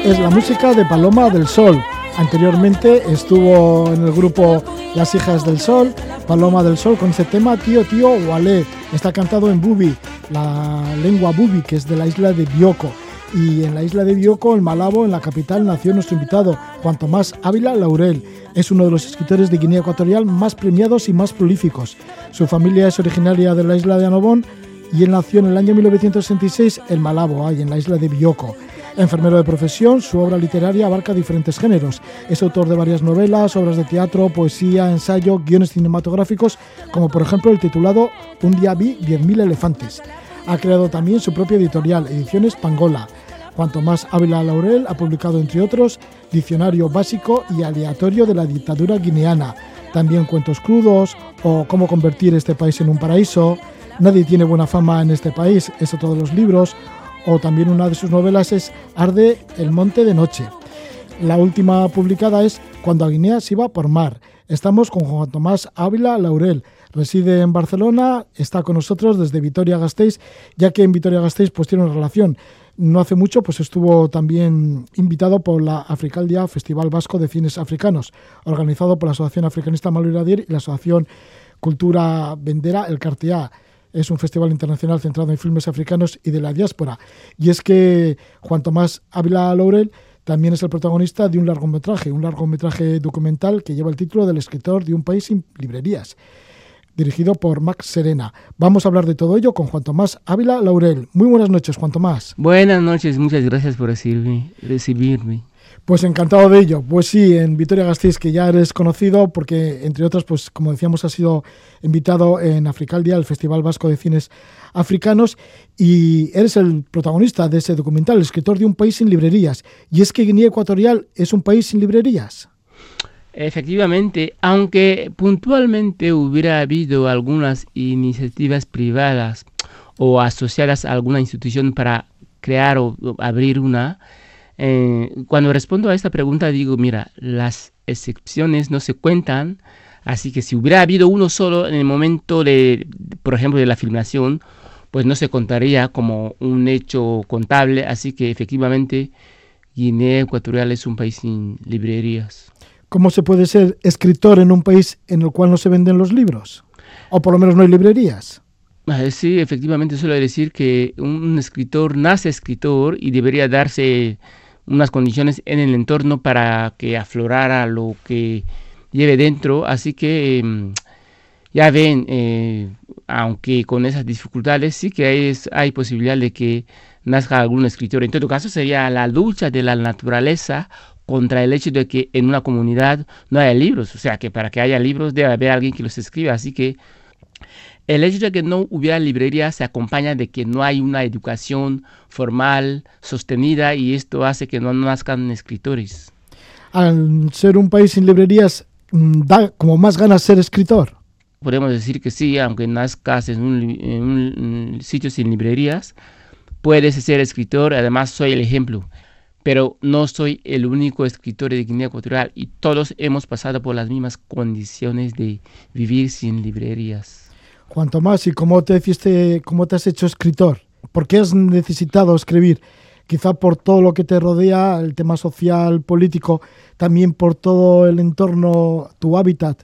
Es la música de Paloma del Sol. Anteriormente estuvo en el grupo Las Hijas del Sol, Paloma del Sol, con ese tema Tío Tío Wale. Está cantado en Bubi, la lengua Bubi, que es de la isla de Bioko. Y en la isla de Bioko, en Malabo, en la capital, nació nuestro invitado, Juan Tomás Ávila Laurel. Es uno de los escritores de Guinea Ecuatorial más premiados y más prolíficos. Su familia es originaria de la isla de Anobón y él nació en el año 1966 en Malabo, en la isla de Bioko. Enfermero de profesión, su obra literaria abarca diferentes géneros. Es autor de varias novelas, obras de teatro, poesía, ensayo, guiones cinematográficos, como por ejemplo el titulado Un día vi 10.000 elefantes. Ha creado también su propia editorial, Ediciones Pangola. Juan Tomás Ávila Laurel ha publicado, entre otros, Diccionario Básico y Aleatorio de la Dictadura Guineana, también cuentos crudos o Cómo convertir este país en un paraíso, Nadie tiene buena fama en este país, es otro de los libros, o también una de sus novelas es Arde el monte de noche. La última publicada es Cuando a Guinea se iba por mar. Estamos con Juan Tomás Ávila Laurel. Reside en Barcelona, está con nosotros desde Vitoria-Gasteiz, ya que en Vitoria-Gasteiz pues tiene una relación. No hace mucho pues estuvo también invitado por la Africaldia Festival Vasco de Cines Africanos, organizado por la Asociación Africanista Maluradier y la Asociación Cultura Vendera El Cartiá es un festival internacional centrado en filmes africanos y de la diáspora. Y es que Juan Tomás Ávila Laurel también es el protagonista de un largometraje, un largometraje documental que lleva el título del escritor de un país sin librerías, dirigido por Max Serena. Vamos a hablar de todo ello con Juan Tomás Ávila Laurel. Muy buenas noches, Juan Tomás. Buenas noches, muchas gracias por recibirme. Pues encantado de ello. Pues sí, en Vitoria Gasteiz, que ya eres conocido, porque entre otras, pues como decíamos, has sido invitado en Africaldia, el Festival Vasco de Cines Africanos, y eres el protagonista de ese documental, el escritor de un país sin librerías. Y es que Guinea Ecuatorial es un país sin librerías. Efectivamente, aunque puntualmente hubiera habido algunas iniciativas privadas o asociadas a alguna institución para crear o abrir una, eh, cuando respondo a esta pregunta digo, mira, las excepciones no se cuentan, así que si hubiera habido uno solo en el momento de, por ejemplo, de la filmación, pues no se contaría como un hecho contable, así que efectivamente Guinea Ecuatorial es un país sin librerías. ¿Cómo se puede ser escritor en un país en el cual no se venden los libros? O por lo menos no hay librerías. Ah, sí, efectivamente suelo decir que un escritor nace escritor y debería darse unas condiciones en el entorno para que aflorara lo que lleve dentro. Así que em, ya ven, eh, aunque con esas dificultades, sí que hay, hay posibilidad de que nazca algún escritor. En todo caso, sería la lucha de la naturaleza contra el hecho de que en una comunidad no haya libros. O sea, que para que haya libros debe haber alguien que los escriba. Así que el hecho de que no hubiera librería se acompaña de que no hay una educación formal sostenida y esto hace que no nazcan escritores. Al ser un país sin librerías, mm, da como más ganas ser escritor. Podemos decir que sí, aunque nazcas en un, sitio sin librerías, puedes ser escritor, además soy el ejemplo pero no soy el único escritor de Guinea Ecuatorial y todos hemos pasado por las mismas condiciones de vivir sin librerías. Juan Tomás, ¿y cómo te, hiciste, cómo te has hecho escritor? ¿Por qué has necesitado escribir? Quizá por todo lo que te rodea, el tema social, político, también por todo el entorno, tu hábitat.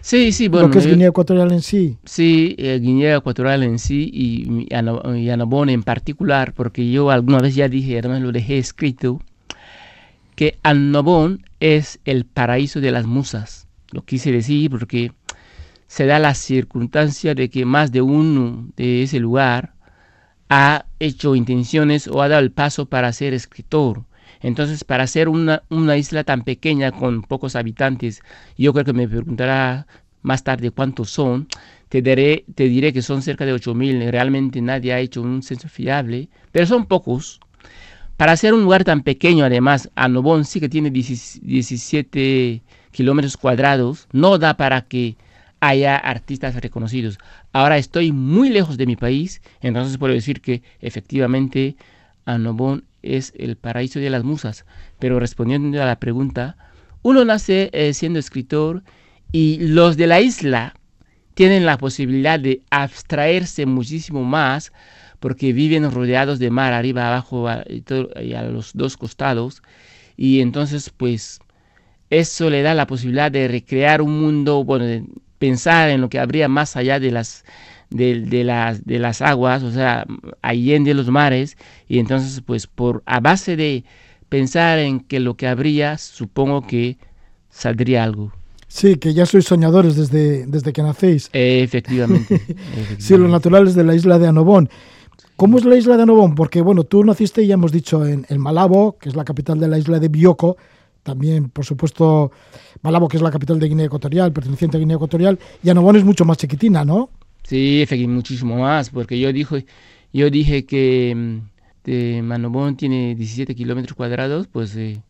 Sí, sí, bueno. Lo que es Guinea Ecuatorial en sí. Sí, eh, Guinea Ecuatorial en sí y, y Anabón en particular, porque yo alguna vez ya dije, además lo dejé escrito, que Anabón es el paraíso de las musas. Lo quise decir porque se da la circunstancia de que más de uno de ese lugar ha hecho intenciones o ha dado el paso para ser escritor. Entonces, para ser una, una isla tan pequeña con pocos habitantes, yo creo que me preguntará más tarde cuántos son, te diré, te diré que son cerca de 8.000, realmente nadie ha hecho un censo fiable, pero son pocos. Para ser un lugar tan pequeño, además, Anobón sí que tiene 17 kilómetros cuadrados, no da para que haya artistas reconocidos. Ahora estoy muy lejos de mi país, entonces puedo decir que efectivamente Anobón es el paraíso de las musas. Pero respondiendo a la pregunta, uno nace eh, siendo escritor y los de la isla, tienen la posibilidad de abstraerse muchísimo más porque viven rodeados de mar arriba, abajo y, a los dos costados. Y entonces, pues, eso le da la posibilidad de recrear un mundo, bueno, de pensar en lo que habría más allá de las, de, las, de las aguas, o sea, allende los mares. Y entonces, pues, por a base de pensar en que lo que habría, supongo que saldría algo. Sí, que ya sois soñadores desde, desde que nacéis. efectivamente, Sí, los naturales de la isla de Anobón. ¿Cómo es la isla de Anobón? Porque, bueno, tú naciste, ya hemos dicho, en el Malabo, que es la capital de la isla de Bioko. También, por supuesto, Malabo, que es la capital de Guinea Ecuatorial, perteneciente a Guinea Ecuatorial. Y Anobón es mucho más chiquitina, ¿no? Sí, efectivamente, muchísimo más. Porque yo, dijo, yo dije que mm, Manobón tiene 17 kilómetros cuadrados, pues... Eh,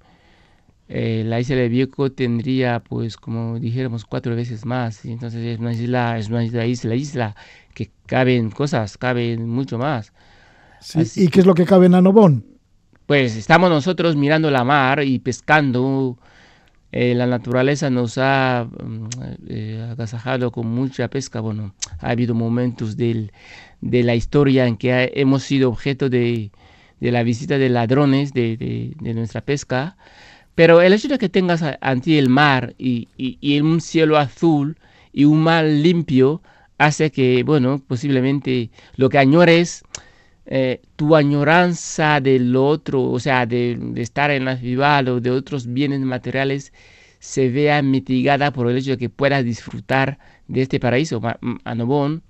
eh, la isla de Viejo tendría, pues, como dijéramos, cuatro veces más. Y entonces es una isla, es una isla, isla, isla que caben cosas, caben mucho más. ¿Y qué es lo que cabe en Anobón? Pues estamos nosotros mirando la mar y pescando. Eh, la naturaleza nos ha mm, eh, agasajado con mucha pesca. Bueno, ha habido momentos del, de la historia en que hemos sido objeto de, de, la visita de ladrones de, de, nuestra pesca pero el hecho de que tengas ante el mar y, y, un cielo azul y un mar limpio hace que, bueno, posiblemente lo que añores, eh, tu añoranza del otro, o sea, de, estar en la ciudad o de otros bienes materiales, se vea mitigada por el hecho de que puedas disfrutar de este paraíso. Anobón,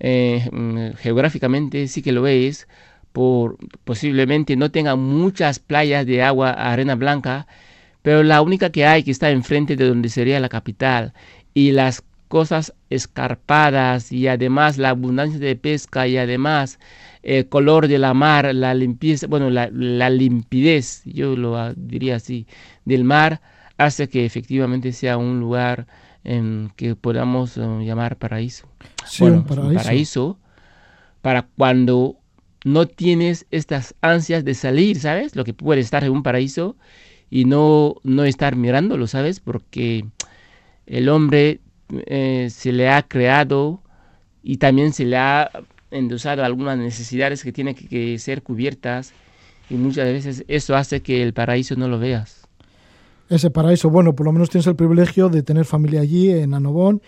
eh, mm, geográficamente sí que lo es, por posiblemente no tenga muchas playas de agua arena blanca, pero la única que hay que está enfrente de donde sería la capital y las cosas escarpadas y además la abundancia de pesca y además el color de la mar, la limpieza, bueno, la, limpidez, yo lo diría así, del mar hace que efectivamente sea un lugar en que podamos eh, llamar paraíso. un paraíso. paraíso para cuando no tienes estas ansias de salir, ¿sabes? Lo que puede estar en un paraíso y no, no estar mirándolo, ¿sabes? Porque el hombre eh, se le ha creado y también se le ha endosado algunas necesidades que tienen que, ser cubiertas y muchas veces eso hace que el paraíso no lo veas. Ese paraíso, bueno, por lo menos tienes el privilegio de tener familia allí en Anobón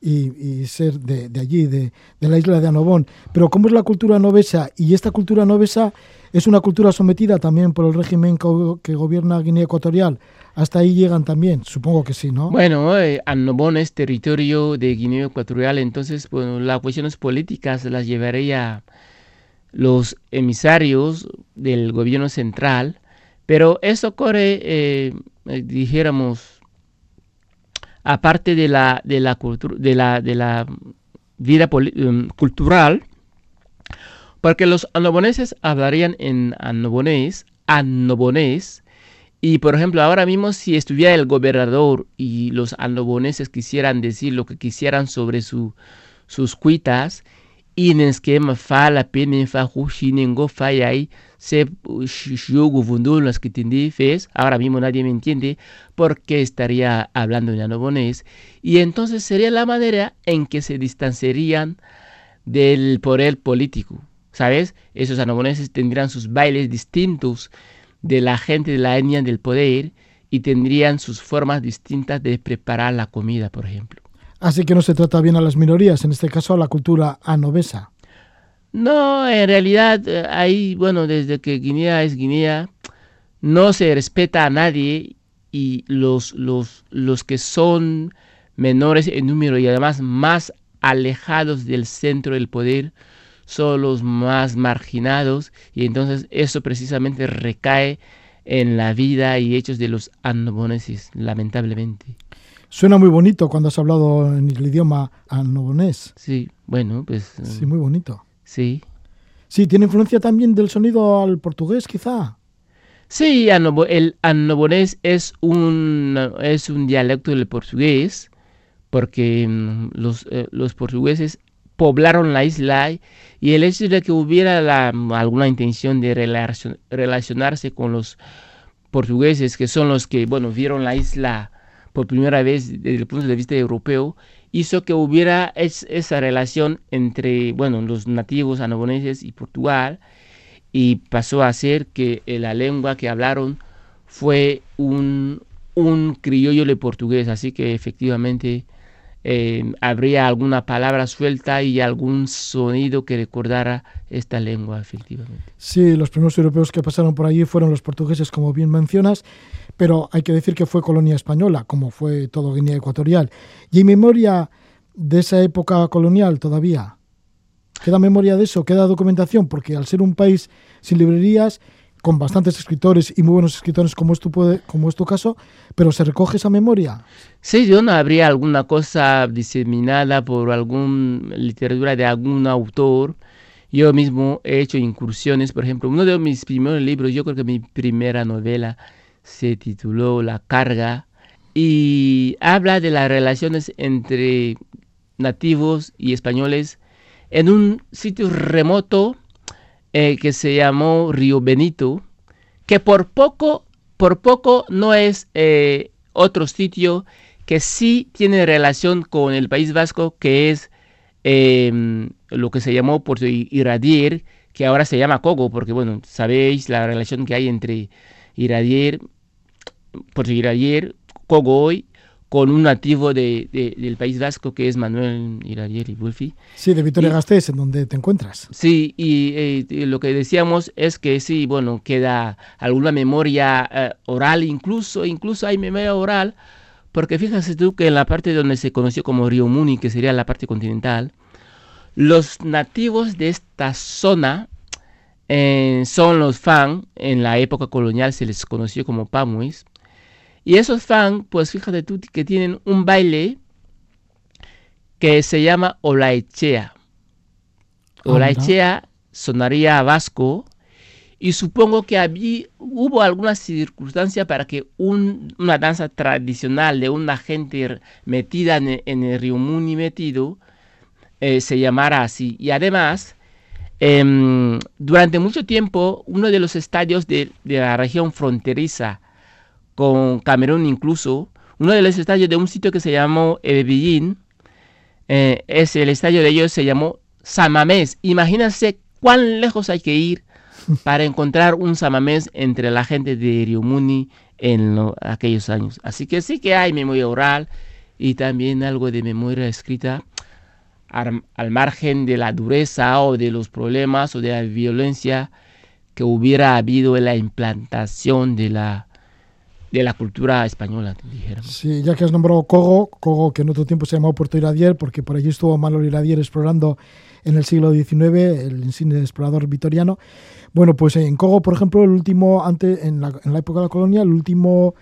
y, ser de, allí, de, la isla de Anobón. Pero ¿cómo es la cultura novesa? Y esta cultura novesa es una cultura sometida también por el régimen que, gobierna Guinea Ecuatorial. Hasta ahí llegan también, supongo que sí, ¿no? Bueno, eh, Anobón es territorio de Guinea Ecuatorial, entonces bueno, las cuestiones políticas las llevaría los emisarios del gobierno central, pero eso ocurre, eh, eh, dijéramos, aparte de la, de la, de la, vida um, cultural, porque los anoboneses hablarían en anobonés, anobonés, y por ejemplo, ahora mismo si estuviera el gobernador y los anoboneses quisieran decir lo que quisieran sobre su, sus cuitas, ines que fa la pena fa go ahí se las que ahora mismo nadie me entiende porque estaría hablando en anobonés y entonces sería la manera en que se distanciarían del poder político sabes esos anoboneses tendrían sus bailes distintos de la gente de la etnia del poder y tendrían sus formas distintas de preparar la comida por ejemplo Así que no se trata bien a las minorías, en este caso a la cultura anovesa. No, en realidad, eh, ahí, bueno, desde que Guinea es Guinea, no se respeta a nadie y los, los, los que son menores en número y además más alejados del centro del poder son los más marginados y entonces eso precisamente recae en la vida y hechos de los anoboneses, lamentablemente. Suena muy bonito cuando has hablado en el idioma anobonés. Sí, bueno, pues... Sí, muy bonito. Sí. Sí, ¿tiene influencia también del sonido al portugués, quizá? Sí, el anobonés es un, es un dialecto del portugués, porque mm, los, eh, los portugueses poblaron la isla y el hecho de que hubiera la, alguna intención de relacionarse con los portugueses, que son los que, bueno, vieron la isla por primera vez desde el punto de vista europeo, hizo que hubiera esa relación entre, bueno, los nativos anaboneses y Portugal, y pasó a ser que la lengua que hablaron fue un, un criollo de portugués, así que efectivamente eh, habría alguna palabra suelta y algún sonido que recordara esta lengua, efectivamente. Sí, los primeros europeos que pasaron por allí fueron los portugueses, como bien mencionas, pero hay que decir que fue colonia española, como fue todo Guinea Ecuatorial. ¿Y hay memoria de esa época colonial todavía? ¿Queda memoria de eso? ¿Queda documentación? Porque al ser un país sin librerías, con bastantes escritores y muy buenos escritores como es tu, como es tu caso, pero ¿se recoge esa memoria? Sí, yo no habría alguna cosa diseminada por alguna literatura de algún autor. Yo mismo he hecho incursiones, por ejemplo, uno de mis primeros libros, yo creo que mi primera novela se tituló La carga y habla de las relaciones entre nativos y españoles en un sitio remoto eh, que se llamó Río Benito, que por poco, por poco no es eh, otro sitio que sí tiene relación con el País Vasco, que es em, lo que se llamó Puerto Iradier, que ahora se llama Cogo, porque bueno, sabéis la relación que hay entre Iradier, Puerto Iradier, Cogo hoy con un nativo de, del País Vasco que es Manuel Iradier Bulfi. Sí, de Vitoria Gasteiz, en donde te encuentras. Sí, y, lo que decíamos es que sí, bueno, queda alguna memoria eh, oral, incluso, incluso hay memoria oral, porque fíjate tú que en la parte donde se conoció como Río Muni, que sería la parte continental, los nativos de esta zona eh, son los Fan, en la época colonial se les conoció como Pamuis, y esos fans, pues fíjate tú que tienen un baile que se llama Olaechea. Olaechea sonaría a vasco y supongo que había, hubo alguna circunstancia para que una danza tradicional de una gente metida en, el río Muni metido eh, se llamara así. Y además, em, durante mucho tiempo, uno de los estadios de, la región fronteriza con Camerún incluso, uno de los estadios de un sitio que se llamó Ebillín, eh, es el estadio de ellos se llamó Samamés. Imagínense cuán lejos hay que ir para encontrar un Samamés entre la gente de Riomuni en aquellos años. Así que sí que hay memoria oral y también algo de memoria escrita al margen de la dureza o de los problemas o de la violencia que hubiera habido en la implantación de la de la cultura española, dijéramos. Sí, ya que has nombrado Cogo, Cogo que en otro tiempo se llamó Puerto Iradier, porque por allí estuvo Manuel Iradier explorando en el siglo XIX, el insigne explorador vitoriano. Bueno, pues en Cogo, por ejemplo, el último, antes, en la, en la época de la colonia, el último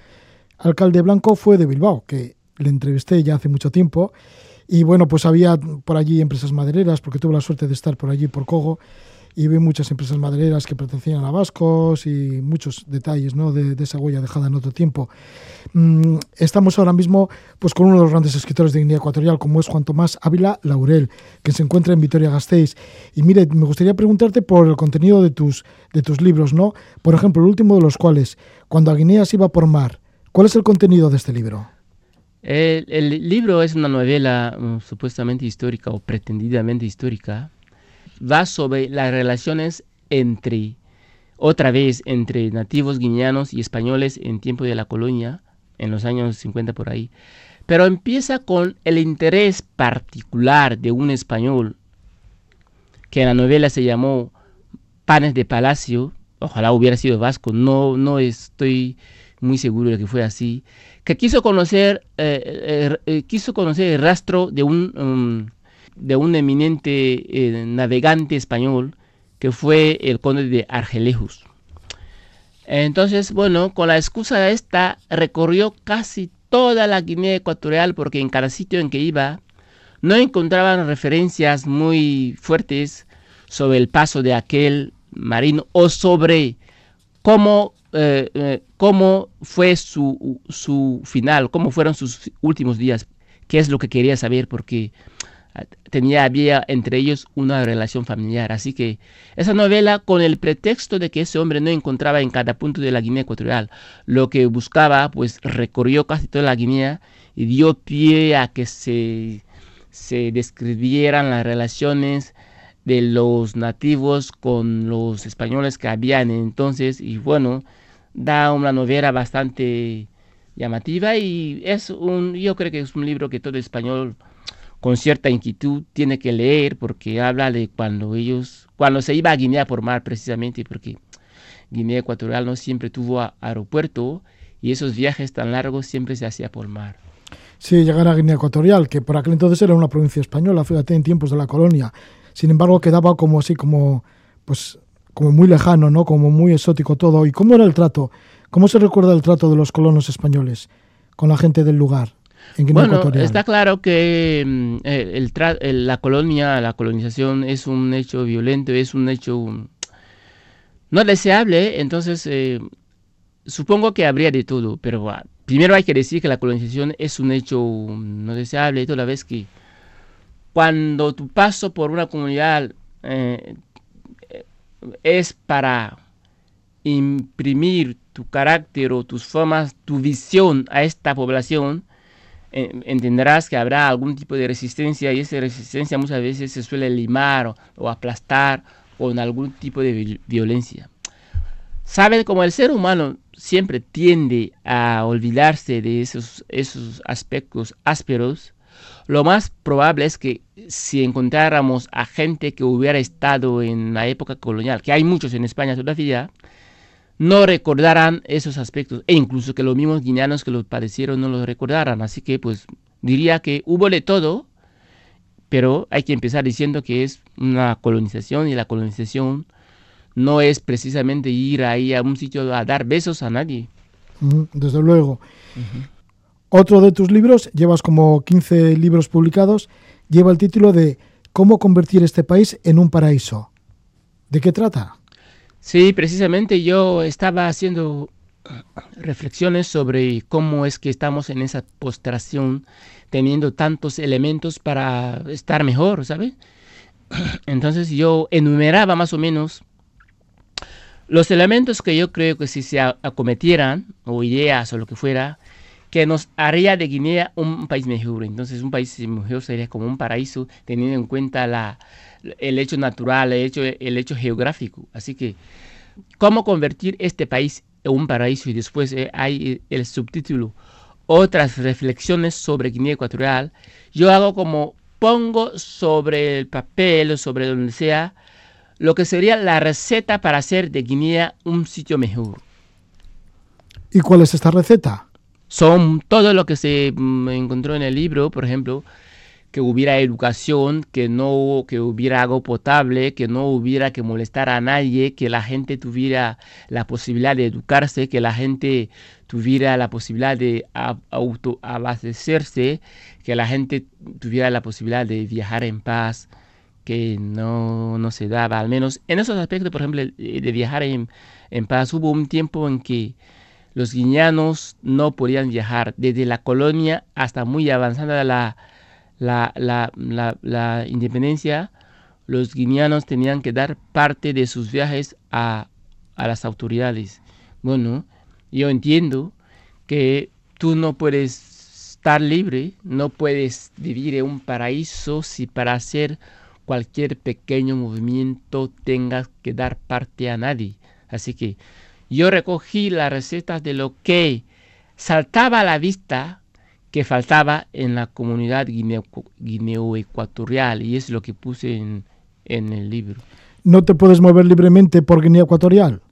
alcalde blanco fue de Bilbao, que le entrevisté ya hace mucho tiempo. Y bueno, pues había por allí empresas madereras, porque tuve la suerte de estar por allí, por Cogo y vi muchas empresas madereras que pertenecían a vascos y muchos detalles ¿no? de, esa huella dejada en otro tiempo. Mm, estamos ahora mismo pues, con uno de los grandes escritores de Guinea Ecuatorial, como es Juan Tomás Ávila Laurel, que se encuentra en Vitoria-Gasteiz. Y mire, me gustaría preguntarte por el contenido de tus, de tus libros, ¿no? Por ejemplo, el último de los cuales, Cuando a Guinea se iba por mar. ¿Cuál es el contenido de este libro? El, libro es una novela mm, supuestamente histórica o pretendidamente histórica va sobre las relaciones entre, otra vez, entre nativos guineanos y españoles en tiempo de la colonia, en los años 50 por ahí. Pero empieza con el interés particular de un español, que en la novela se llamó Panes de Palacio, ojalá hubiera sido vasco, no, no estoy muy seguro de que fue así, que quiso conocer, eh, eh, eh, quiso conocer el rastro de un, um, de un eminente eh, navegante español que fue el conde de Argelejos. Entonces, bueno, con la excusa esta, recorrió casi toda la Guinea Ecuatorial porque en cada sitio en que iba no encontraban referencias muy fuertes sobre el paso de aquel marino o sobre cómo, eh, eh, cómo fue su, su final, cómo fueron sus últimos días, qué es lo que quería saber, porque tenía, había entre ellos una relación familiar. Así que esa novela, con el pretexto de que ese hombre no encontraba en cada punto de la Guinea Ecuatorial lo que buscaba, pues recorrió casi toda la Guinea y dio pie a que se, se describieran las relaciones de los nativos con los españoles que habían entonces y bueno, da una novela bastante llamativa y es un, yo creo que es un libro que todo español con cierta inquietud tiene que leer porque habla de cuando ellos, cuando se iba a Guinea por mar precisamente porque Guinea Ecuatorial no siempre tuvo aeropuerto y esos viajes tan largos siempre se hacía por mar. Sí, llegar a Guinea Ecuatorial, que por aquel entonces era una provincia española, fíjate, en tiempos de la colonia. Sin embargo, quedaba como así, como, pues, como muy lejano, ¿no? Como muy exótico todo. ¿Y cómo era el trato? ¿Cómo se recuerda el trato de los colonos españoles con la gente del lugar? Bueno, está claro que mm, el, la colonia, la colonización es un hecho violento, es un hecho mm, no deseable, entonces eh, supongo que habría de todo, pero ah, primero hay que decir que la colonización es un hecho mm, no deseable, toda vez que cuando tu paso por una comunidad eh, es para imprimir tu carácter o tus formas, tu visión a esta población, entenderás que habrá algún tipo de resistencia y esa resistencia muchas veces se suele limar o, aplastar con algún tipo de violencia. Saben como el ser humano siempre tiende a olvidarse de esos, esos aspectos ásperos, lo más probable es que si encontráramos a gente que hubiera estado en la época colonial, que hay muchos en España todavía, no recordaran esos aspectos e incluso que los mismos guineanos que los padecieron no los recordaran. Así que pues diría que hubo de todo, pero hay que empezar diciendo que es una colonización y la colonización no es precisamente ir ahí a un sitio a dar besos a nadie. Desde luego. Otro de tus libros, llevas como 15 libros publicados, lleva el título de ¿Cómo convertir este país en un paraíso? ¿De qué trata? Sí, precisamente yo estaba haciendo reflexiones sobre cómo es que estamos en esa postración teniendo tantos elementos para estar mejor, ¿sabe? Entonces yo enumeraba más o menos los elementos que yo creo que si se acometieran, o ideas o lo que fuera, que nos haría de Guinea un país mejor. Entonces un país mejor sería como un paraíso teniendo en cuenta la, el hecho natural, el hecho, el hecho geográfico. Así que, ¿cómo convertir este país en un paraíso? Y después eh, hay el subtítulo, otras reflexiones sobre Guinea Ecuatorial. Yo hago como pongo sobre el papel o sobre donde sea lo que sería la receta para hacer de Guinea un sitio mejor. ¿Y cuál es esta receta? Son todo lo que se mm, encontró en el libro, por ejemplo, que hubiera educación, que no que hubiera agua potable, que no hubiera que molestar a nadie, que la gente tuviera la posibilidad de educarse, que la gente tuviera la posibilidad de autoabastecerse, que la gente tuviera la posibilidad de viajar en paz, que no, no se daba, al menos en esos aspectos, por ejemplo, de viajar en, en paz, hubo un tiempo en que los guineanos no podían viajar desde la colonia hasta muy avanzada la la, la, independencia, los guineanos tenían que dar parte de sus viajes a, a las autoridades. Bueno, yo entiendo que tú no puedes estar libre, no puedes vivir en un paraíso si para hacer cualquier pequeño movimiento tengas que dar parte a nadie. Así que yo recogí las recetas de lo que saltaba a la vista que faltaba en la comunidad guineo-ecuatorial y es lo que puse en, el libro. ¿No te puedes mover libremente por Guinea Ecuatorial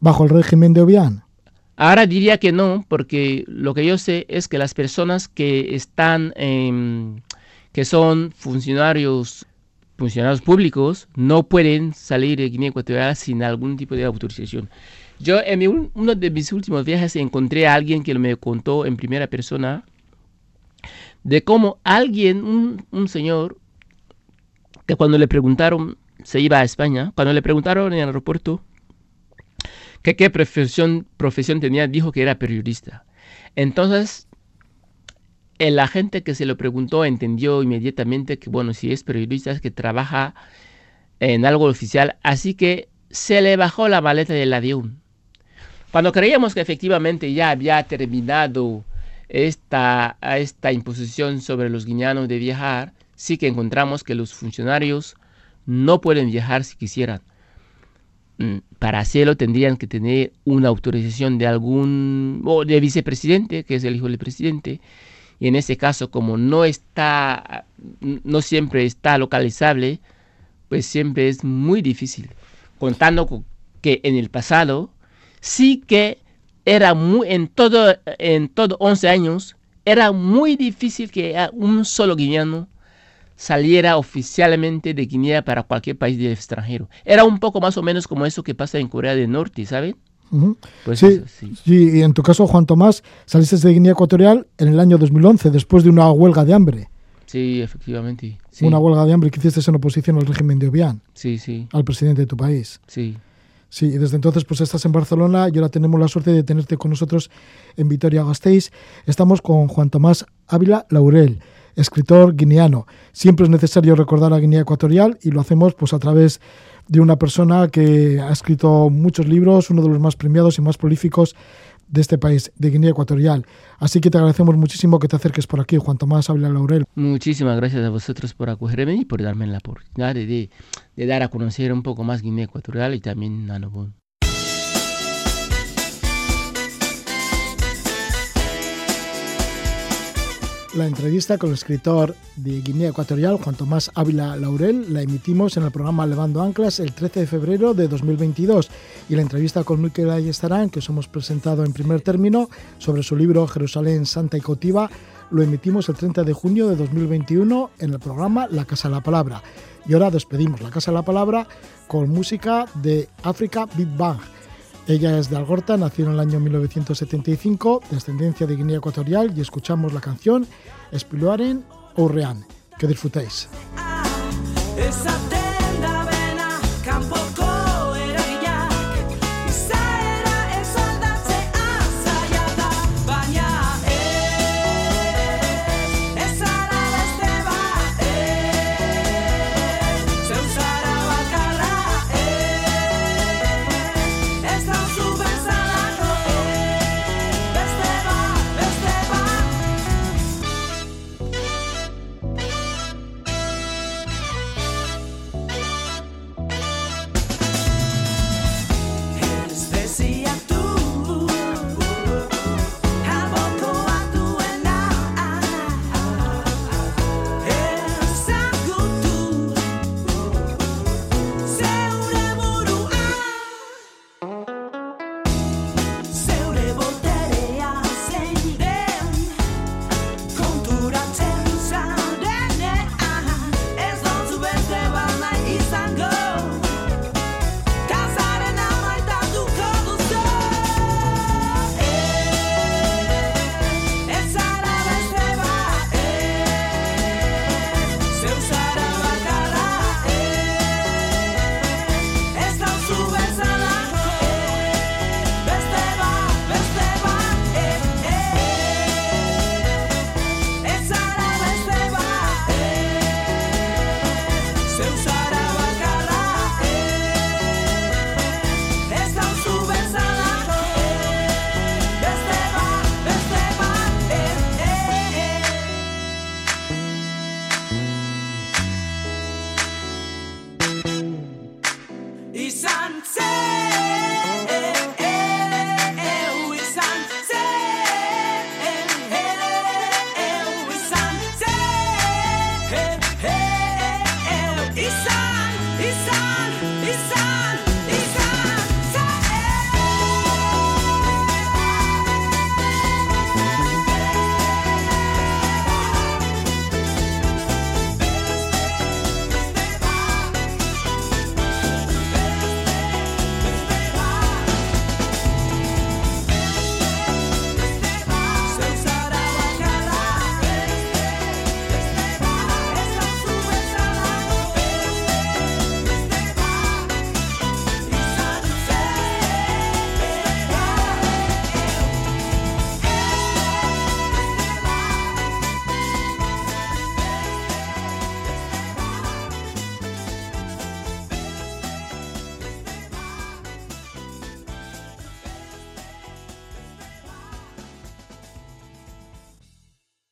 bajo el régimen de Obiang? Ahora diría que no, porque lo que yo sé es que las personas que están, que son funcionarios, funcionarios públicos, no pueden salir de Guinea Ecuatorial sin algún tipo de autorización. Yo en uno de mis últimos viajes encontré a alguien que me contó en primera persona de cómo alguien, un, señor, que cuando le preguntaron, se iba a España, cuando le preguntaron en el aeropuerto que qué profesión, profesión tenía, dijo que era periodista. Entonces, la gente que se lo preguntó entendió inmediatamente que, bueno, si es periodista es que trabaja en algo oficial, así que se le bajó la maleta del avión. Cuando creíamos que efectivamente ya había terminado esta, esta imposición sobre los guineanos de viajar, sí que encontramos que los funcionarios no pueden viajar si quisieran. Mm, para hacerlo tendrían que tener una autorización de algún o de vicepresidente, que es el hijo del presidente, y en ese caso como no está no siempre está localizable, pues siempre es muy difícil, contando con que en el pasado sí que era muy en todo en todo 11 años era muy difícil que un solo guineano saliera oficialmente de Guinea para cualquier país del extranjero. Era un poco más o menos como eso que pasa en Corea del Norte, ¿saben? Pues sí, sí. y en tu caso, Juan Tomás, saliste de Guinea Ecuatorial en el año 2011, después de una huelga de hambre. Sí, efectivamente. Una huelga de hambre que hiciste en oposición al régimen de Obiang. Sí, sí. Al presidente de tu país. Sí. Sí, y desde entonces pues estás en Barcelona y ahora tenemos la suerte de tenerte con nosotros en Vitoria-Gasteiz. Estamos con Juan Tomás Ávila Laurel escritor guineano. Siempre es necesario recordar a Guinea Ecuatorial y lo hacemos pues a través de una persona que ha escrito muchos libros, uno de los más premiados y más prolíficos de este país, de Guinea Ecuatorial. Así que te agradecemos muchísimo que te acerques por aquí, Juan Tomás Habla Laurel. Muchísimas gracias a vosotros por acogerme y por darme la oportunidad de, de dar a conocer un poco más Guinea Ecuatorial y también Nanobón. La entrevista con el escritor de Guinea Ecuatorial, Juan Tomás Ávila Laurel, la emitimos en el programa Levando Anclas el 13 de febrero de 2022 y la entrevista con Miquel Ayestarán, que os hemos presentado en primer término, sobre su libro Jerusalén Santa y Cautiva, lo emitimos el 30 de junio de 2021 en el programa La Casa de la Palabra. Y ahora despedimos La Casa de la Palabra con música de África Big Bang ella es de Algorta, nació en el año 1975, descendencia de Guinea Ecuatorial y escuchamos la canción Espiluaren Rean. Que disfrutéis. Ah,